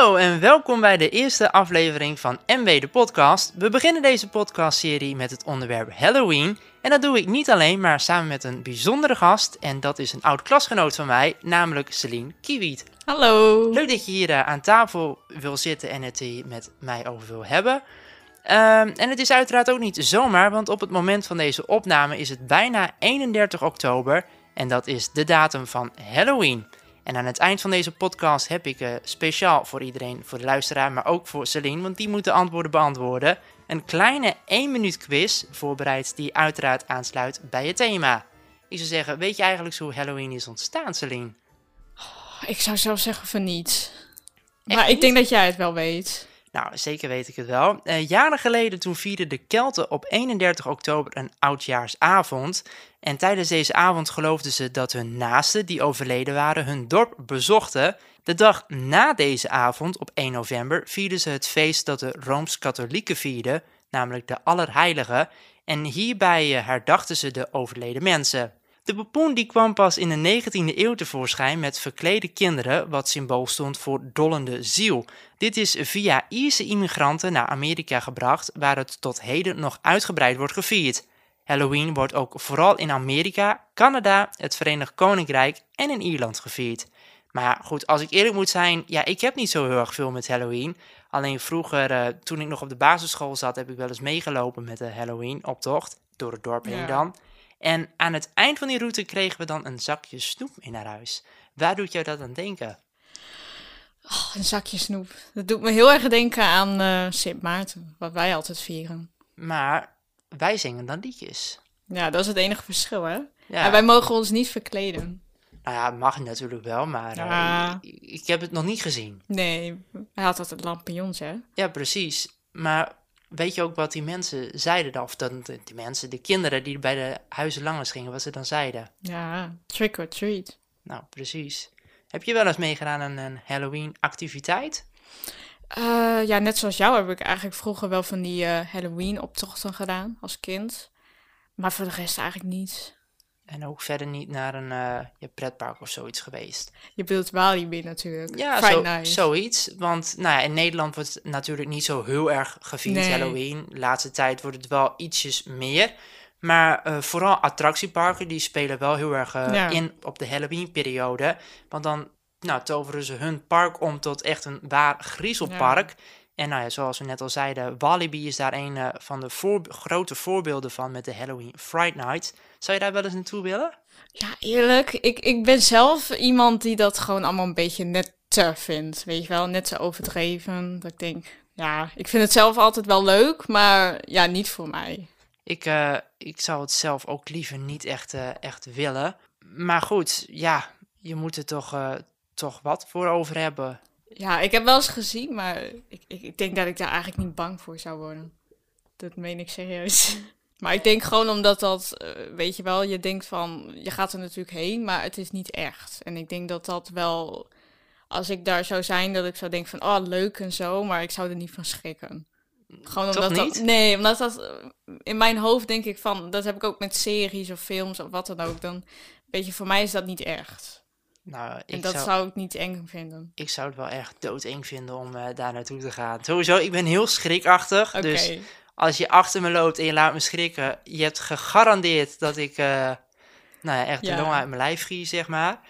Hallo en welkom bij de eerste aflevering van MW de podcast. We beginnen deze podcastserie met het onderwerp Halloween. En dat doe ik niet alleen, maar samen met een bijzondere gast. En dat is een oud klasgenoot van mij, namelijk Celine Kiewiet. Hallo. Leuk dat je hier eh, aan tafel wil zitten en het hier met mij over wil hebben. Ehm, en het is uiteraard ook niet zomaar, want op het moment van deze opname is het bijna 31 oktober. En dat is de datum van Halloween. En aan het eind van deze podcast heb ik eh, speciaal voor iedereen, voor de luisteraar, maar ook voor Celine, want die moet de antwoorden beantwoorden. Een kleine 1 minuut quiz voorbereid die uiteraard aansluit bij het thema. Ik zou zeggen, weet je eigenlijk zo hoe Halloween is ontstaan, Celine? Ik zou zelf zeggen van niet. Echt Maar ik niet? denk dat jij het wel weet. Nou, zeker weet ik het wel. Eh, jaren geleden toen vierden de Kelten op 31 oktober een oudjaarsavond. En tijdens deze avond geloofden ze dat hun naasten die overleden waren hun dorp bezochten. De dag na deze avond, op 1 november, vierden ze het feest dat de Rooms-Katholieken vierden, namelijk de Allerheiligen. En hierbij eh, herdachten ze de overleden mensen. De popoen die kwam pas in de 19e eeuw tevoorschijn met verklede kinderen, wat symbool stond voor dollende ziel. Dit is via Ierse immigranten naar Amerika gebracht, waar het tot heden nog uitgebreid wordt gevierd. Halloween wordt ook vooral in Amerika, Canada, het Verenigd Koninkrijk en in Ierland gevierd. Maar goed, als ik eerlijk moet zijn, ja, ik heb niet zo heel erg veel met Halloween. Alleen vroeger, eh, toen ik nog op de basisschool zat, heb ik wel eens meegelopen met de Halloween-optocht. Door het dorp heen Ja. dan. En aan het eind van die route kregen we dan een zakje snoep in naar huis. Waar doet jou dat aan denken? Oh, een zakje snoep. Dat doet me heel erg denken aan eh Sint Maarten, wat wij altijd vieren. Maar wij zingen dan liedjes. Ja, dat is het enige verschil, hè? Ja, En wij mogen ons niet verkleden. nou ja, mag natuurlijk wel, maar eh, ik, ik heb het nog niet gezien. Nee, hij had altijd lampions, hè? Ja, precies. Maar weet je ook wat die mensen zeiden dan? Of dan, de- die mensen, de kinderen die bij de huizen langs gingen, wat ze dan zeiden? Ja, trick or treat. Nou, precies. Heb je wel eens meegedaan aan een Halloween-activiteit? Eh, ja, net zoals jou heb ik eigenlijk vroeger wel van die eh, Halloween-optochten gedaan als kind. Maar voor de rest eigenlijk niet. En ook verder niet naar een eh, ja, pretpark of zoiets geweest? Je bedoelt Walibi natuurlijk. Ja, zo, zoiets. Want nou ja, in Nederland wordt het natuurlijk niet zo heel erg gevierd, Nee. Halloween. De laatste tijd wordt het wel ietsjes meer. Maar eh, vooral attractieparken, die spelen wel heel erg eh, Ja. in op de Halloween-periode. Want dan nou, toveren ze hun park om tot echt een waar griezelpark. En nou ja, zoals we net al zeiden, Walibi is daar een eh, van de voor- grote voorbeelden van met de Halloween Fright Night. Zou je daar wel eens naartoe willen? Ja, eerlijk. Ik, ik ben zelf iemand die dat gewoon allemaal een beetje net te vindt. Weet je wel, net te overdreven. Dat ik denk, ja, ik vind het zelf altijd wel leuk, maar ja, niet voor mij. Ik, eh, ik zou het zelf ook liever niet echt, eh, echt willen. Maar goed, ja, je moet er toch, toch wat voor over hebben. Ja, ik heb wel eens gezien, maar ik, ik, ik denk dat ik daar eigenlijk niet bang voor zou worden. Dat meen ik serieus. Maar ik denk gewoon omdat dat, eh, weet je wel, je denkt van, je gaat er natuurlijk heen, maar het is niet echt. En ik denk dat dat wel, als ik daar zou zijn, dat ik zou denken van, oh leuk en zo, maar ik zou er niet van schrikken. Gewoon omdat niet? dat, nee, omdat dat, eh, in mijn hoofd denk ik van, dat heb ik ook met series of films of wat dan ook, dan, weet je, voor mij is dat niet echt. Nou, En dat zou, zou ik niet eng vinden. ik zou het wel echt doodeng vinden om eh, daar naartoe te gaan. Sowieso, ik ben heel schrikachtig. Dus als je achter me loopt en je laat me schrikken, je hebt gegarandeerd dat ik, eh, nou ja, echt de Ja. long uit mijn lijf vlieg, zeg maar.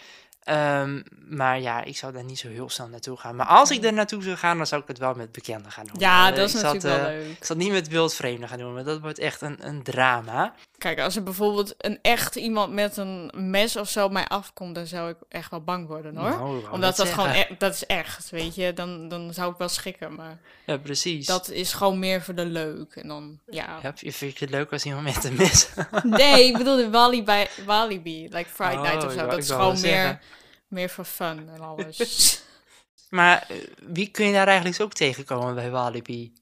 Ehm, maar ja, ik zou daar niet zo heel snel naartoe gaan. Maar als ik er naartoe zou gaan, dan zou ik het wel met bekenden gaan doen. Ja, Eh, dat is natuurlijk wel eh, leuk. Ik zal niet met wildvreemden gaan doen, want dat wordt echt een, een drama. Kijk, als er bijvoorbeeld een echt iemand met een mes of zo op mij afkomt, dan zou ik echt wel bang worden hoor. Nou, Omdat dat gewoon, e- dat is echt, weet je. Dan, dan zou ik wel schrikken, maar Ja, precies. dat is gewoon meer voor de leuk. En dan, ja. Ja, vind je het leuk als iemand met een mes... Nee, ik bedoel de Walibi, Walibi like Friday Oh, Night of zo. Dat is gewoon meer, zeggen. Meer voor fun en alles. Maar eh, wie kun je daar eigenlijk ook tegenkomen bij Walibi?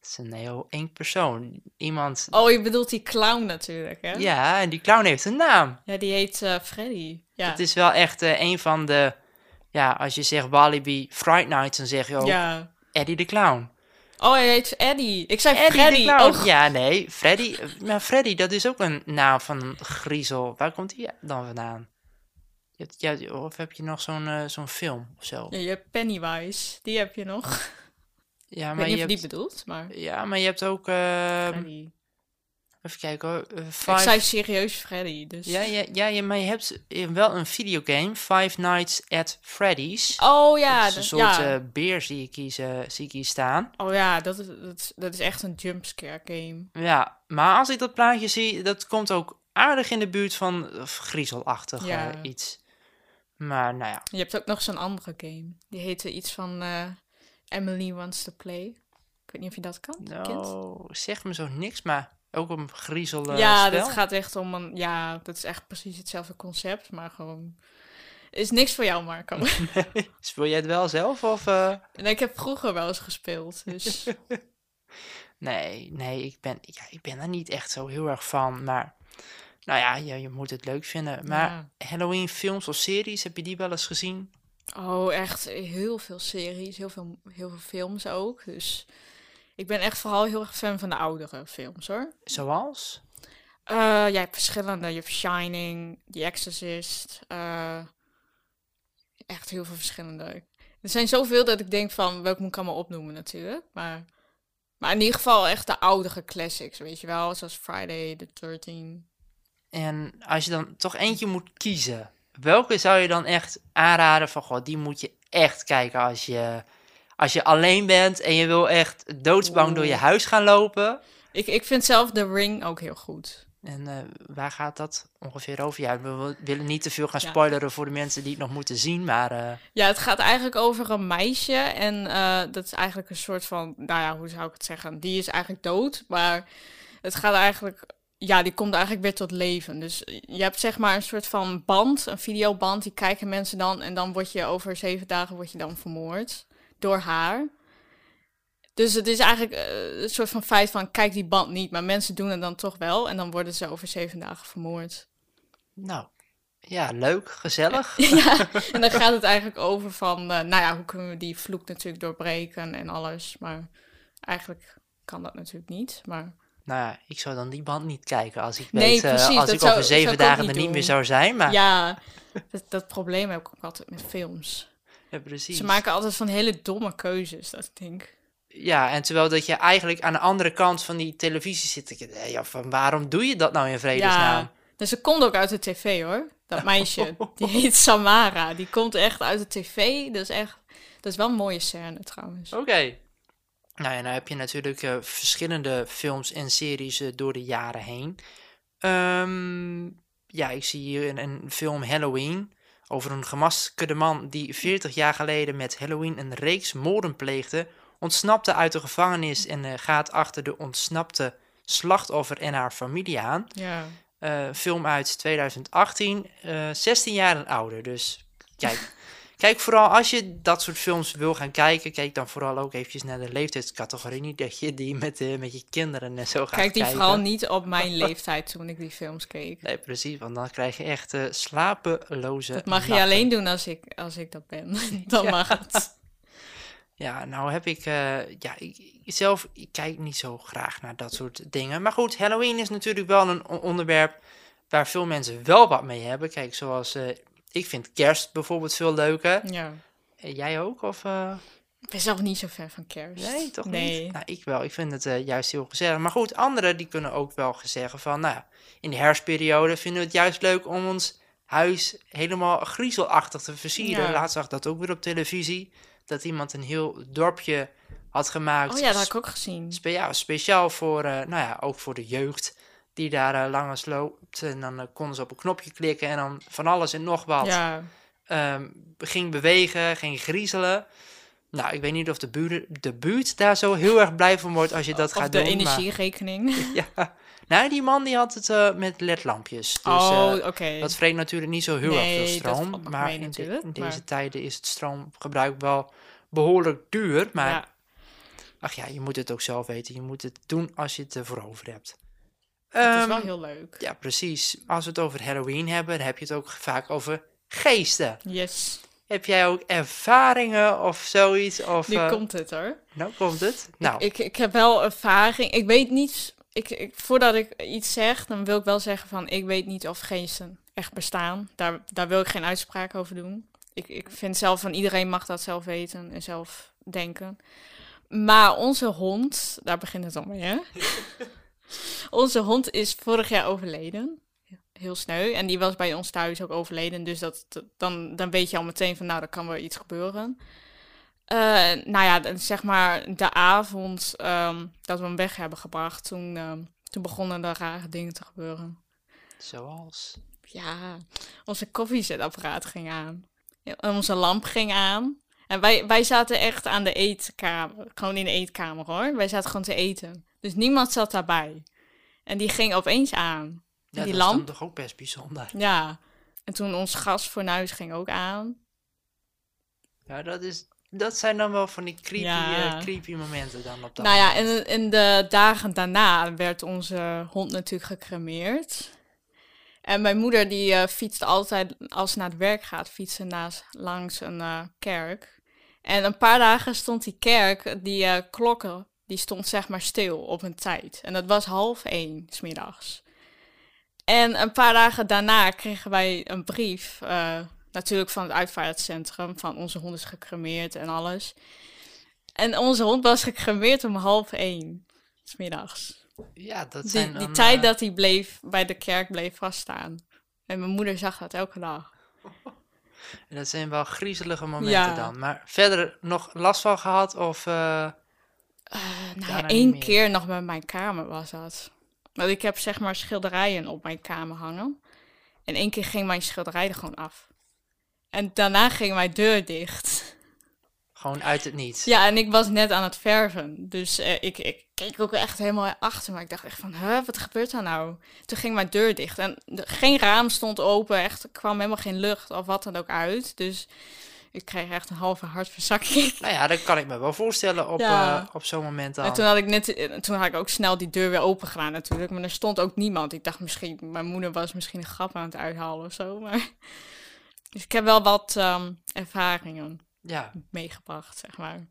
Het is een heel eng persoon. Iemand... oh, je bedoelt die clown natuurlijk, hè? Ja, en die clown heeft een naam. Ja, die heet eh, Freddy. Ja. Het is wel echt eh, een van de... Ja, als je zegt Walibi Fright Night, dan zeg je ook ja. Eddie de Clown. Oh, hij heet Eddie. Ik zei Eddie Freddy. de Clown. Oh, Ja, nee, Freddy. Maar Freddy, dat is ook een naam van een griezel. Waar komt die dan vandaan? Je hebt- ja, of heb je nog zo'n eh, zo'n film of zo? Ja, je hebt Pennywise, die heb je nog. Ja, ik maar je hebt, die bedoelt, maar... ja, maar je hebt ook... Freddy. even kijken hoor. eh, Ik Five... zei serieus Freddy, dus... Ja, ja, ja, ja, maar je hebt eh, wel een videogame, Five Nights at Freddy's. Oh ja, dat is een dat- soort ja. beer zie ik, hier, zie ik hier staan. Oh ja, dat is, dat, is, dat is echt een jumpscare game. Ja, maar als ik dat plaatje zie, dat komt ook aardig in de buurt van griezelachtig Ja. iets. Maar nou ja, Je hebt ook nog zo'n andere game. Die heette iets van eh, Emily Wants to Play. Ik weet niet of je dat kan, nou, zeg me zo niks, maar ook een griezel ja, dat gaat echt om een... Ja, dat is echt precies hetzelfde concept, maar gewoon... Is niks voor jou, Marco. Speel jij het wel zelf of... eh? en ik heb vroeger wel eens gespeeld, dus... Nee, nee, ik ben, ja, ik ben er niet echt zo heel erg van, maar... Nou ja, je, je moet het leuk vinden. Maar Ja. Halloween films of series, heb je die wel eens gezien? Oh, echt heel veel series, heel veel, heel veel films ook. Dus ik ben echt vooral heel erg fan van de oudere films, hoor. Zoals? Jij hebt verschillende. Je hebt Shining, The Exorcist. eh, echt heel veel verschillende. Er zijn zoveel dat ik denk van, welke moet ik allemaal opnoemen natuurlijk. Maar, maar in ieder geval echt de oudere classics, weet je wel. Zoals Friday the 13 En als je dan toch eentje moet kiezen, welke zou je dan echt aanraden van, goh, die moet je echt kijken als je, als je alleen bent en je wil echt doodsbang door je huis gaan lopen? Ik, ik vind zelf The Ring ook heel goed. En eh, waar gaat dat ongeveer over? Ja, we willen niet te veel gaan Ja. spoileren voor de mensen die het nog moeten zien, maar eh, Ja, het gaat eigenlijk over een meisje. En eh, dat is eigenlijk een soort van, nou ja, hoe zou ik het zeggen? Die is eigenlijk dood. Maar het gaat eigenlijk, ja, die komt eigenlijk weer tot leven. Dus je hebt zeg maar een soort van band, een videoband. Die kijken mensen dan. En dan word je over zeven dagen word je dan vermoord. Door haar. Dus het is eigenlijk eh, een soort van feit van, kijk die band niet. Maar mensen doen het dan toch wel. En dan worden ze over zeven dagen vermoord. nou, ja, leuk, gezellig. Ja, en dan gaat het eigenlijk over van, eh, nou ja, hoe kunnen we die vloek natuurlijk doorbreken en alles. Maar eigenlijk kan dat natuurlijk niet. Maar Nou ja, ik zou dan die band niet kijken als ik Nee, weet, eh, precies, als ik zou- over zeven dagen er niet meer zou zijn, maar ja, dat, dat probleem heb ik ook altijd met films. ja, precies. Ze maken altijd van hele domme keuzes, dat ik denk. Ja, en terwijl dat je eigenlijk aan de andere kant van die televisie zit. Ja, van waarom doe je dat nou in vredesnaam? Ja, dus ze komt ook uit de tv hoor. Dat meisje, die heet Samara. Die komt echt uit de tv. Dat is echt, dat is wel een mooie scène trouwens. Oké. Nou ja, nou heb je natuurlijk eh, verschillende films en series eh, door de jaren heen. Ehm, ja, ik zie hier een, een film Halloween over een gemaskerde man die 40 jaar geleden met Halloween een reeks moorden pleegde, ontsnapte uit de gevangenis en eh, gaat achter de ontsnapte slachtoffer en haar familie aan. Ja. Film uit 2018, eh 16 jaar en ouder. Dus kijk, kijk vooral als je dat soort films wil gaan kijken, kijk dan vooral ook eventjes naar de leeftijdscategorie. Niet dat je die met, eh, met je kinderen en zo gaat Kijk die kijken. vooral niet op mijn leeftijd toen ik die films keek. Nee, precies, want dan krijg je echt eh, slapeloze Dat mag je alleen doen als ik, als ik dat ben. Dan Ja. mag het. Ja, nou heb ik, eh, ja, ik, zelf ik kijk niet zo graag naar dat soort dingen. Maar goed, Halloween is natuurlijk wel een onderwerp waar veel mensen wel wat mee hebben. Kijk, zoals, ik vind kerst bijvoorbeeld veel leuker. Ja. Eh, jij ook? Of, eh, Ik ben zelf niet zo ver van kerst. nee, toch nee. niet? Nou, ik wel. Ik vind het eh, juist heel gezellig. Maar goed, anderen die kunnen ook wel zeggen van, nou, in de herfstperiode vinden we het juist leuk om ons huis helemaal griezelachtig te versieren. Ja. Laatst zag dat ook weer op televisie. Dat iemand een heel dorpje had gemaakt. Oh ja, dat had ik ook gezien. Spe- ja, speciaal voor, nou ja, ook voor de jeugd die daar uh, langs loopt. En dan eh, konden ze op een knopje klikken en dan van alles en nog wat Ja. ehm, ging bewegen, ging griezelen. Nou, ik weet niet of de, buren, de buurt daar zo heel erg blij van wordt als je dat of gaat de doen. energierekening. Maar, ja. Nou, die man die had het eh, met ledlampjes. Dus, oh, eh, oké. dat vreet natuurlijk niet zo heel erg veel dat stroom. nog Maar in, de- deze maar- tijden is het stroomgebruik wel behoorlijk duur. Maar Ja. ach ja, je moet het ook zelf weten. Je moet het doen als je het ervoor over hebt. Het is Ehm, wel heel leuk. Ja, precies. Als we het over Halloween hebben, dan heb je het ook vaak over geesten. Yes. Heb jij ook ervaringen of zoiets? Of, Nu eh, komt het hoor. Nou, komt het? Nou, Ik, ik heb wel ervaring. Ik weet niet. Ik, ik, voordat ik iets zeg, dan wil ik wel zeggen van ik weet niet of geesten echt bestaan. Daar, daar wil ik geen uitspraak over doen. Ik, ik vind zelf van iedereen mag dat zelf weten en zelf denken. Maar onze hond, daar begint het al mee, hè? onze hond is vorig jaar overleden. Heel sneu. En die was bij ons thuis ook overleden. Dus dat, dan, dan weet je al meteen van, nou, er kan wel iets gebeuren. Eh, nou ja, zeg maar de avond ehm, dat we hem weg hebben gebracht, toen, ehm, toen begonnen er rare dingen te gebeuren. Zoals. Ja, onze koffiezetapparaat ging aan. Onze lamp ging aan. En wij, wij zaten echt aan de eetkamer. Gewoon in de eetkamer hoor. Wij zaten gewoon te eten. Dus niemand zat daarbij. En die ging opeens aan. Ja, die dat lamp? toch ook best bijzonder. Ja. En toen ons gasfornuis ging ook aan. Ja, dat, is, dat zijn dan wel van die creepy, Ja. eh, creepy momenten dan op dat Nou ja, en in de dagen daarna werd onze hond natuurlijk gecremeerd. En mijn moeder die eh, fietst altijd, als ze naar het werk gaat, fietsen naast, langs een eh, kerk. En een paar dagen stond die kerk, die klokken, die stond zeg maar stil op een tijd. En dat was half één, smiddags. En een paar dagen daarna kregen wij een brief, eh, natuurlijk van het uitvaartcentrum, van onze hond is gecremeerd en alles. En onze hond was gecremeerd om half één, smiddags. Ja, dat Die, zijn die dan, tijd eh, dat hij bleef bij de kerk bleef vaststaan. En mijn moeder zag dat elke dag. dat zijn wel griezelige momenten Ja. dan. Maar verder nog last van gehad of... eh, Eh, nou ja, één keer nog met mijn kamer was dat. Want ik heb zeg maar schilderijen op mijn kamer hangen. En één keer ging mijn schilderij er gewoon af. En daarna ging mijn deur dicht. gewoon uit het niets. Ja, en ik was net aan het verven. Dus eh, ik, ik keek ook echt helemaal achter me. Ik dacht echt van, huh, wat gebeurt er nou? Toen ging mijn deur dicht. En de- geen raam stond open. Echt, er kwam helemaal geen lucht of wat dan ook uit. Dus ik kreeg echt een halve hartverzakking. Nou ja, dat kan ik me wel voorstellen op, Ja. eh, op zo'n moment dan. En toen had ik net, eh, toen had ik ook snel die deur weer open gedaan natuurlijk. Maar er stond ook niemand. Ik dacht misschien, mijn moeder was misschien een grap aan het uithalen of zo. Maar... Dus ik heb wel wat ehm, ervaringen Ja, meegebracht, zeg maar.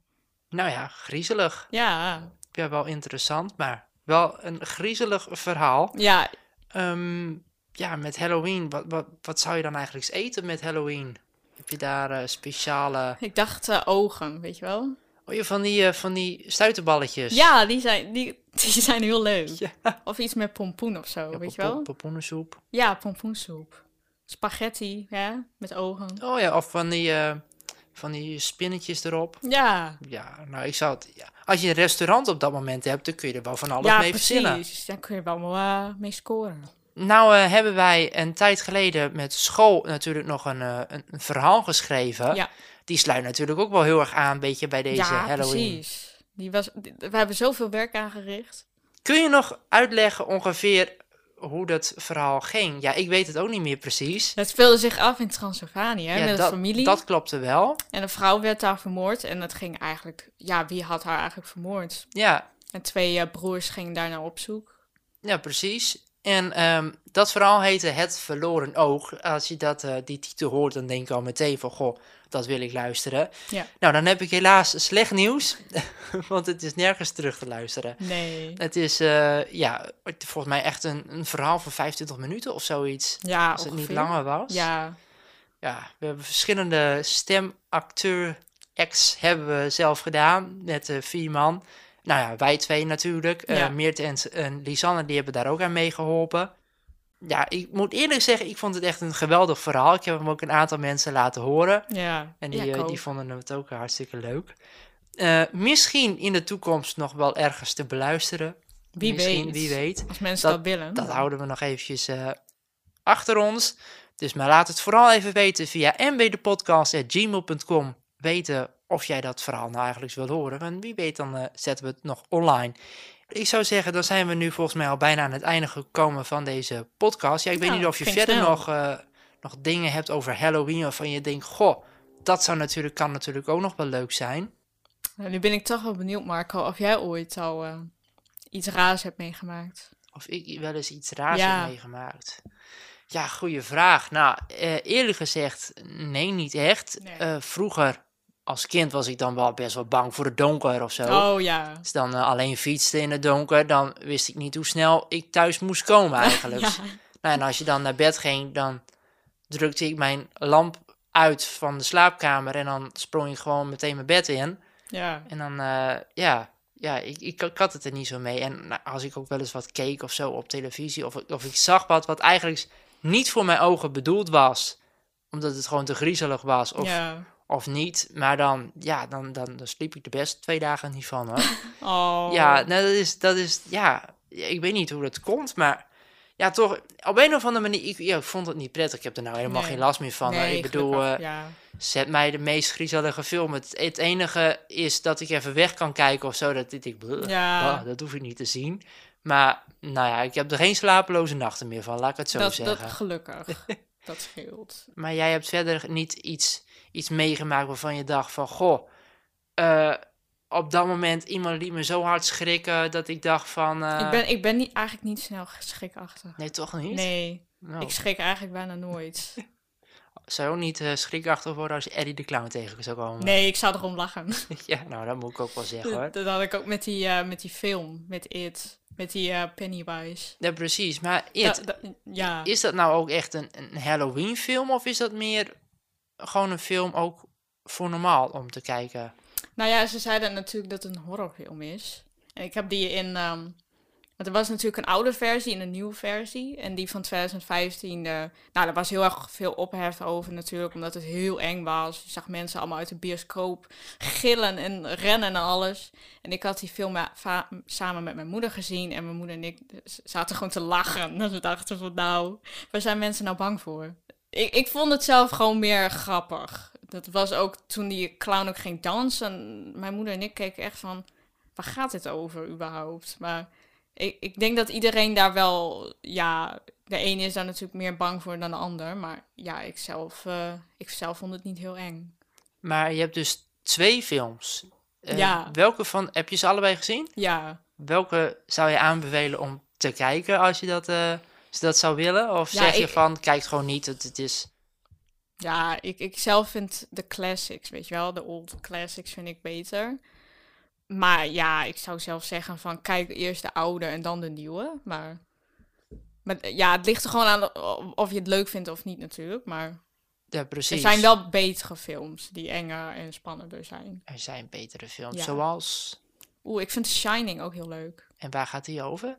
nou ja, griezelig. Ja, Ja, wel interessant, maar wel een griezelig verhaal. ja, Ehm, ja, met Halloween, wat, wat, wat zou je dan eigenlijk eens eten met Halloween? Heb je daar eh, speciale... ik dacht eh, ogen, weet je wel? Oh, je van die, eh, van die stuiterballetjes? Ja, die zijn, die, die zijn heel leuk. Ja. Of iets met pompoen of zo, Ja, weet je wel? Pompoenensoep. Ja, pompoensoep. Spaghetti, ja, met ogen. Oh ja, of van die, van die spinnetjes erop. Ja, Ja, nou, ik zou het... Ja. Als je een restaurant op dat moment hebt, dan kun je er wel van alles ja mee verzinnen. precies. Daar kun je wel eh, mee scoren. Nou eh, hebben wij een tijd geleden met school natuurlijk nog een, eh, een, een verhaal geschreven. Ja. Die sluit natuurlijk ook wel heel erg aan, een beetje bij deze ja, Halloween. precies. Die was, die- we hebben zoveel werk aangericht. Kun je nog uitleggen ongeveer hoe dat verhaal ging? Ja, ik weet het ook niet meer precies. Het speelde zich af in Transylvanië ja, met dat, familie. dat klopte wel. En een vrouw werd daar vermoord. En het ging eigenlijk... Ja, wie had haar eigenlijk vermoord? Ja, En twee eh, broers gingen daar naar op zoek. ja precies. En ehm, dat verhaal heette Het Verloren Oog. Als je dat, eh, die titel hoort, dan denk je al meteen van... Goh, dat wil ik luisteren. Ja. Nou, dan heb ik helaas slecht nieuws. want het is nergens terug te luisteren. Nee. Het is, eh, ja, volgens mij echt een, een verhaal van 25 minuten of zoiets. Ja, Als het niet langer was. Ja, Ja, we hebben verschillende stemacteur acts hebben we zelf gedaan met eh, vier man. Nou ja, wij twee natuurlijk. Eh Ja. Meert en, en Lisanne, die hebben daar ook aan meegeholpen. Ja, ik moet eerlijk zeggen, ik vond het echt een geweldig verhaal. Ik heb hem ook een aantal mensen laten horen. ja. En die, ja, eh, die vonden het ook hartstikke leuk. Eh, misschien in de toekomst nog wel ergens te beluisteren. Wie misschien, weet. Wie weet. Als mensen dat, Dat- willen. Dat houden we nog eventjes achter ons. Dus maar laat het vooral even weten via mbdepodcast.gmail.com. Weten of jij dat verhaal nou eigenlijk wil horen. En wie weet dan eh, zetten we het nog online. Ik zou zeggen, dan zijn we nu volgens mij al bijna aan het einde gekomen van deze podcast. Ja, ik weet Nou, niet of je verder snel. nog, eh, nog dingen hebt over Halloween. Waarvan je denkt, goh, dat zou natuurlijk, kan natuurlijk ook nog wel leuk zijn. Nou, nu ben ik toch wel benieuwd, Marco, of jij ooit al eh, iets raars hebt meegemaakt. Of ik wel eens iets raars Ja. heb meegemaakt. Ja, goede vraag. Nou, eerlijk gezegd, nee, niet echt. Nee. Vroeger, als kind, was ik dan wel best wel bang voor het donker of zo. Oh ja. Ik dan eh, alleen fietste in het donker, dan wist ik niet hoe snel ik thuis moest komen eigenlijk. ja. Nou, en als je dan naar bed ging, dan drukte ik mijn lamp uit van de slaapkamer en dan sprong ik gewoon meteen mijn bed in. Ja. En dan, eh, ja, ja ik, ik, ik had het er niet zo mee. En nou, als ik ook wel eens wat keek of zo op televisie, of, ik- of ik zag wat wat eigenlijk niet voor mijn ogen bedoeld was, omdat het gewoon te griezelig was, of, ja. Of niet, maar dan, ja, dan, dan, dan sliep ik er best twee dagen niet van, hoor. Oh. Ja, nou, dat is, dat is, ja, ik weet niet hoe dat komt, maar ja, toch, op een of andere manier, ik, ja, ik vond het niet prettig. Ik heb er nou helemaal Nee. geen last meer van. Nee, ik bedoel, ja. zet mij de meest griezelige film. Het, het enige is dat ik even weg kan kijken of zo, dat ik denk, "Bleh, Ja. bah, dat hoef ik niet te zien. Maar, nou ja, ik heb er geen slapeloze nachten meer van, laat ik het zo dat, zeggen. dat gelukkig. dat scheelt. Maar jij hebt verder niet iets, iets meegemaakt waarvan je dacht van, goh, eh, op dat moment iemand liet me zo hard schrikken dat ik dacht van, eh, ik, ben, ik ben niet, eigenlijk niet snel schrikachtig. nee toch niet? Nee, Nou, ik schrik eigenlijk bijna nooit. zou je ook niet eh, schrikachtig worden als je Eddie de Clown tegen zou komen? Nee, ik zou erom lachen. Ja, nou dat moet ik ook wel zeggen hoor. Dat, had ik ook met die, met die film, met It, met die Pennywise. Ja, precies. Maar It, Da- da- ja, is dat nou ook echt een, een Halloween film of is dat meer gewoon een film ook voor normaal om te kijken? nou ja, ze zeiden natuurlijk dat het een horrorfilm is. En ik heb die in, want er was natuurlijk een oude versie en een nieuwe versie. En die van 2015, eh, nou, daar was heel erg veel ophef over natuurlijk, omdat het heel eng was. Je zag mensen allemaal uit de bioscoop gillen en rennen en alles. En ik had die film samen met mijn moeder gezien en mijn moeder en ik zaten gewoon te lachen. En we dachten van, nou, waar zijn mensen nou bang voor? Ik, ik vond het zelf gewoon meer grappig. Dat was ook toen die clown ook ging dansen. Mijn moeder en ik keken echt van, waar gaat dit over überhaupt? Maar ik, ik denk dat iedereen daar wel, ja, de ene is daar natuurlijk meer bang voor dan de ander. Maar ja, ik zelf, eh, ik zelf vond het niet heel eng. Maar je hebt dus twee films. Eh, Ja. Welke van, heb je ze allebei gezien? Ja, Welke zou je aanbevelen om te kijken als je dat, eh, als je dat zou willen? Of Ja, zeg je van, kijk gewoon niet, het, het is... ja ik, ik zelf vind de classics, weet je wel, de old classics vind ik beter. Maar ja, ik zou zelf zeggen van kijk eerst de oude en dan de nieuwe. Maar, maar ja, het ligt er gewoon aan of je het leuk vindt of niet natuurlijk. Maar Ja, precies. er zijn wel betere films die enger en spannender zijn. Er zijn betere films, Ja. zoals... Oeh, ik vind The Shining ook heel leuk. En waar gaat die over?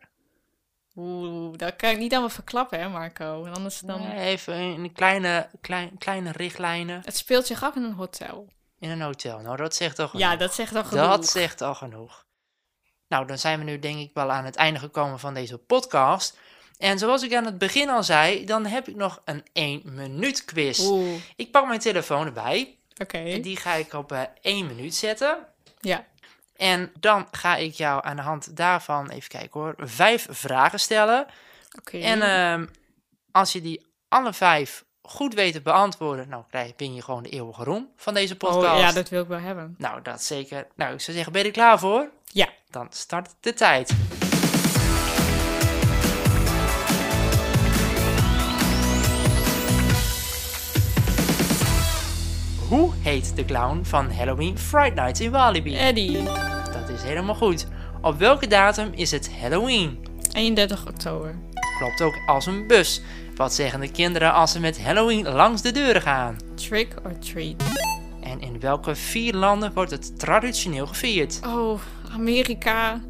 Oeh, dat kan ik niet allemaal verklappen, hè, Marco? En anders dan... Nee, even een kleine, klein, kleine richtlijnen Het speelt zich af in een hotel. in een hotel. Nou, dat zegt toch genoeg. Ja, dat zegt al genoeg. Dat zegt al genoeg. Nou, dan zijn we nu denk ik wel aan het einde gekomen van deze podcast. En zoals ik aan het begin al zei, dan heb ik nog een 1 minuut quiz. Oeh, Ik pak mijn telefoon erbij. oké. En die ga ik op eh 1 minuut zetten. Ja, En dan ga ik jou aan de hand daarvan, even kijken hoor, vijf vragen stellen. oké. En ehm, als je die alle vijf goed weet te beantwoorden, nou krijg ben je gewoon de eeuwige roem van deze podcast. oh, ja, dat wil ik wel hebben. Nou, dat zeker. Nou, ik zou zeggen, ben je er klaar voor? Ja. Dan start de tijd. Hoe heet de clown van Halloween Fright Nights in Walibi? Eddie, Dat is helemaal goed. Op welke datum is het Halloween? 31 oktober. Klopt ook als een bus. Wat zeggen de kinderen als ze met Halloween langs de deuren gaan? Trick or treat. En in welke vier landen wordt het traditioneel gevierd? Oh, Amerika.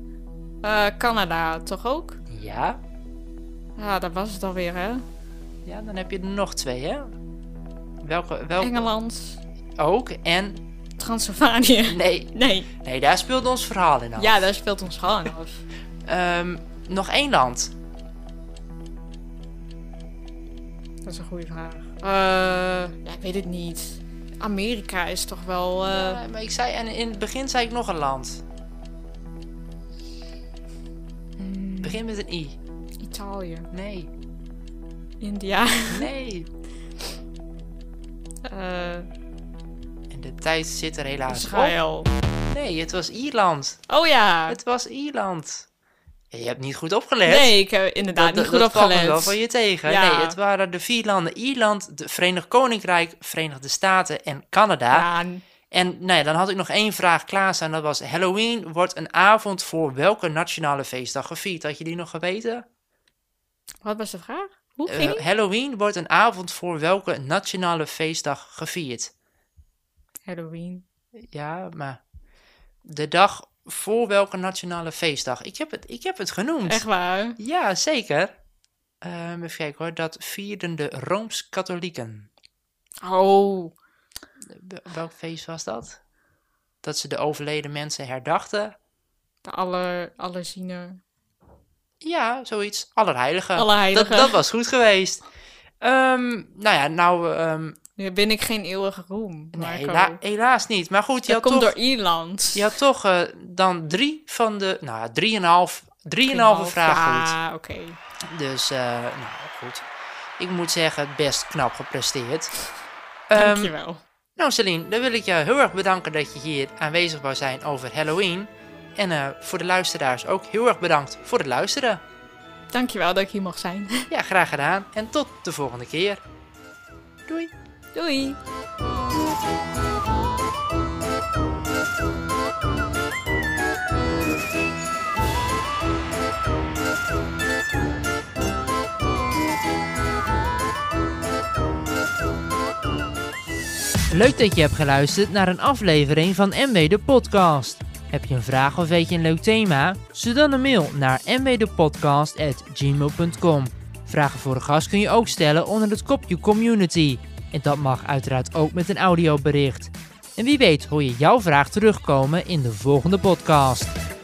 eh, Canada, toch ook? Ja, Ja, dat was het alweer, hè? ja dan heb je er nog twee, hè? Welke, welke Engeland. Ook? En Transylvanië. nee, Nee. nee, daar speelt ons verhaal in af. Ja, daar speelt ons gewoon af. Ehm, nog één land. Dat is een goede vraag. Eh, ja, ik weet het niet. Amerika is toch wel... eh, Ja, maar ik zei, en in het begin zei ik nog een land. mm, Begin met een I. Italië. Nee, India. nee. eh de tijd zit er helaas op. Israël. Nee, het was Ierland. Oh ja. Het was Ierland. Je hebt niet goed opgelet. Nee, ik heb inderdaad dat, niet dat, goed dat opgelet. wel van je tegen. Ja. Nee, het waren de vier landen. Ierland, de Verenigd Koninkrijk, Verenigde Staten en Canada. Ja, En nou ja, dan had ik nog één vraag klaarstaan. Dat was Halloween wordt een avond voor welke nationale feestdag gevierd? Had je die nog geweten? wat was de vraag? Hoe Eh, ging? Halloween wordt een avond voor welke nationale feestdag gevierd? Halloween. Ja, maar de dag voor welke nationale feestdag? Ik heb het, ik heb het genoemd. Echt waar? Ja, zeker. Ehm even kijken hoor. Dat vierden de Rooms-Katholieken. Oh, Wel- Welk feest was dat? Dat ze de overleden mensen herdachten? de aller, allerziener. Ja, zoiets. Allerheiligen. Allerheiligen. Dat, dat was goed geweest. Ehm, nou ja, nou... ehm, Nu ben ik geen eeuwige roem. nee, hela- helaas niet. Maar goed, je dat had komt toch, door Ierland. je had toch eh, dan drie van de... Nou, drieënhalf, drieënhalve vragen goed. Ja, oké. Dus, eh, nou goed. Ik moet zeggen, best knap gepresteerd. Ehm, Dankjewel. nou Celine, dan wil ik je heel erg bedanken dat je hier aanwezig wou zijn over Halloween. En eh, voor de luisteraars ook heel erg bedankt voor het luisteren. Dankjewel dat ik hier mag zijn. Ja, graag gedaan. En tot de volgende keer. Doei. Doei. Leuk dat je hebt geluisterd naar een aflevering van MW de Podcast. Heb je een vraag of weet je een leuk thema? Stuur dan een mail naar mwdepodcast.gmail.com. Vragen voor een gast kun je ook stellen onder het kopje community. En dat mag uiteraard ook met een audiobericht. En wie weet hoor je jouw vraag terugkomen in de volgende podcast.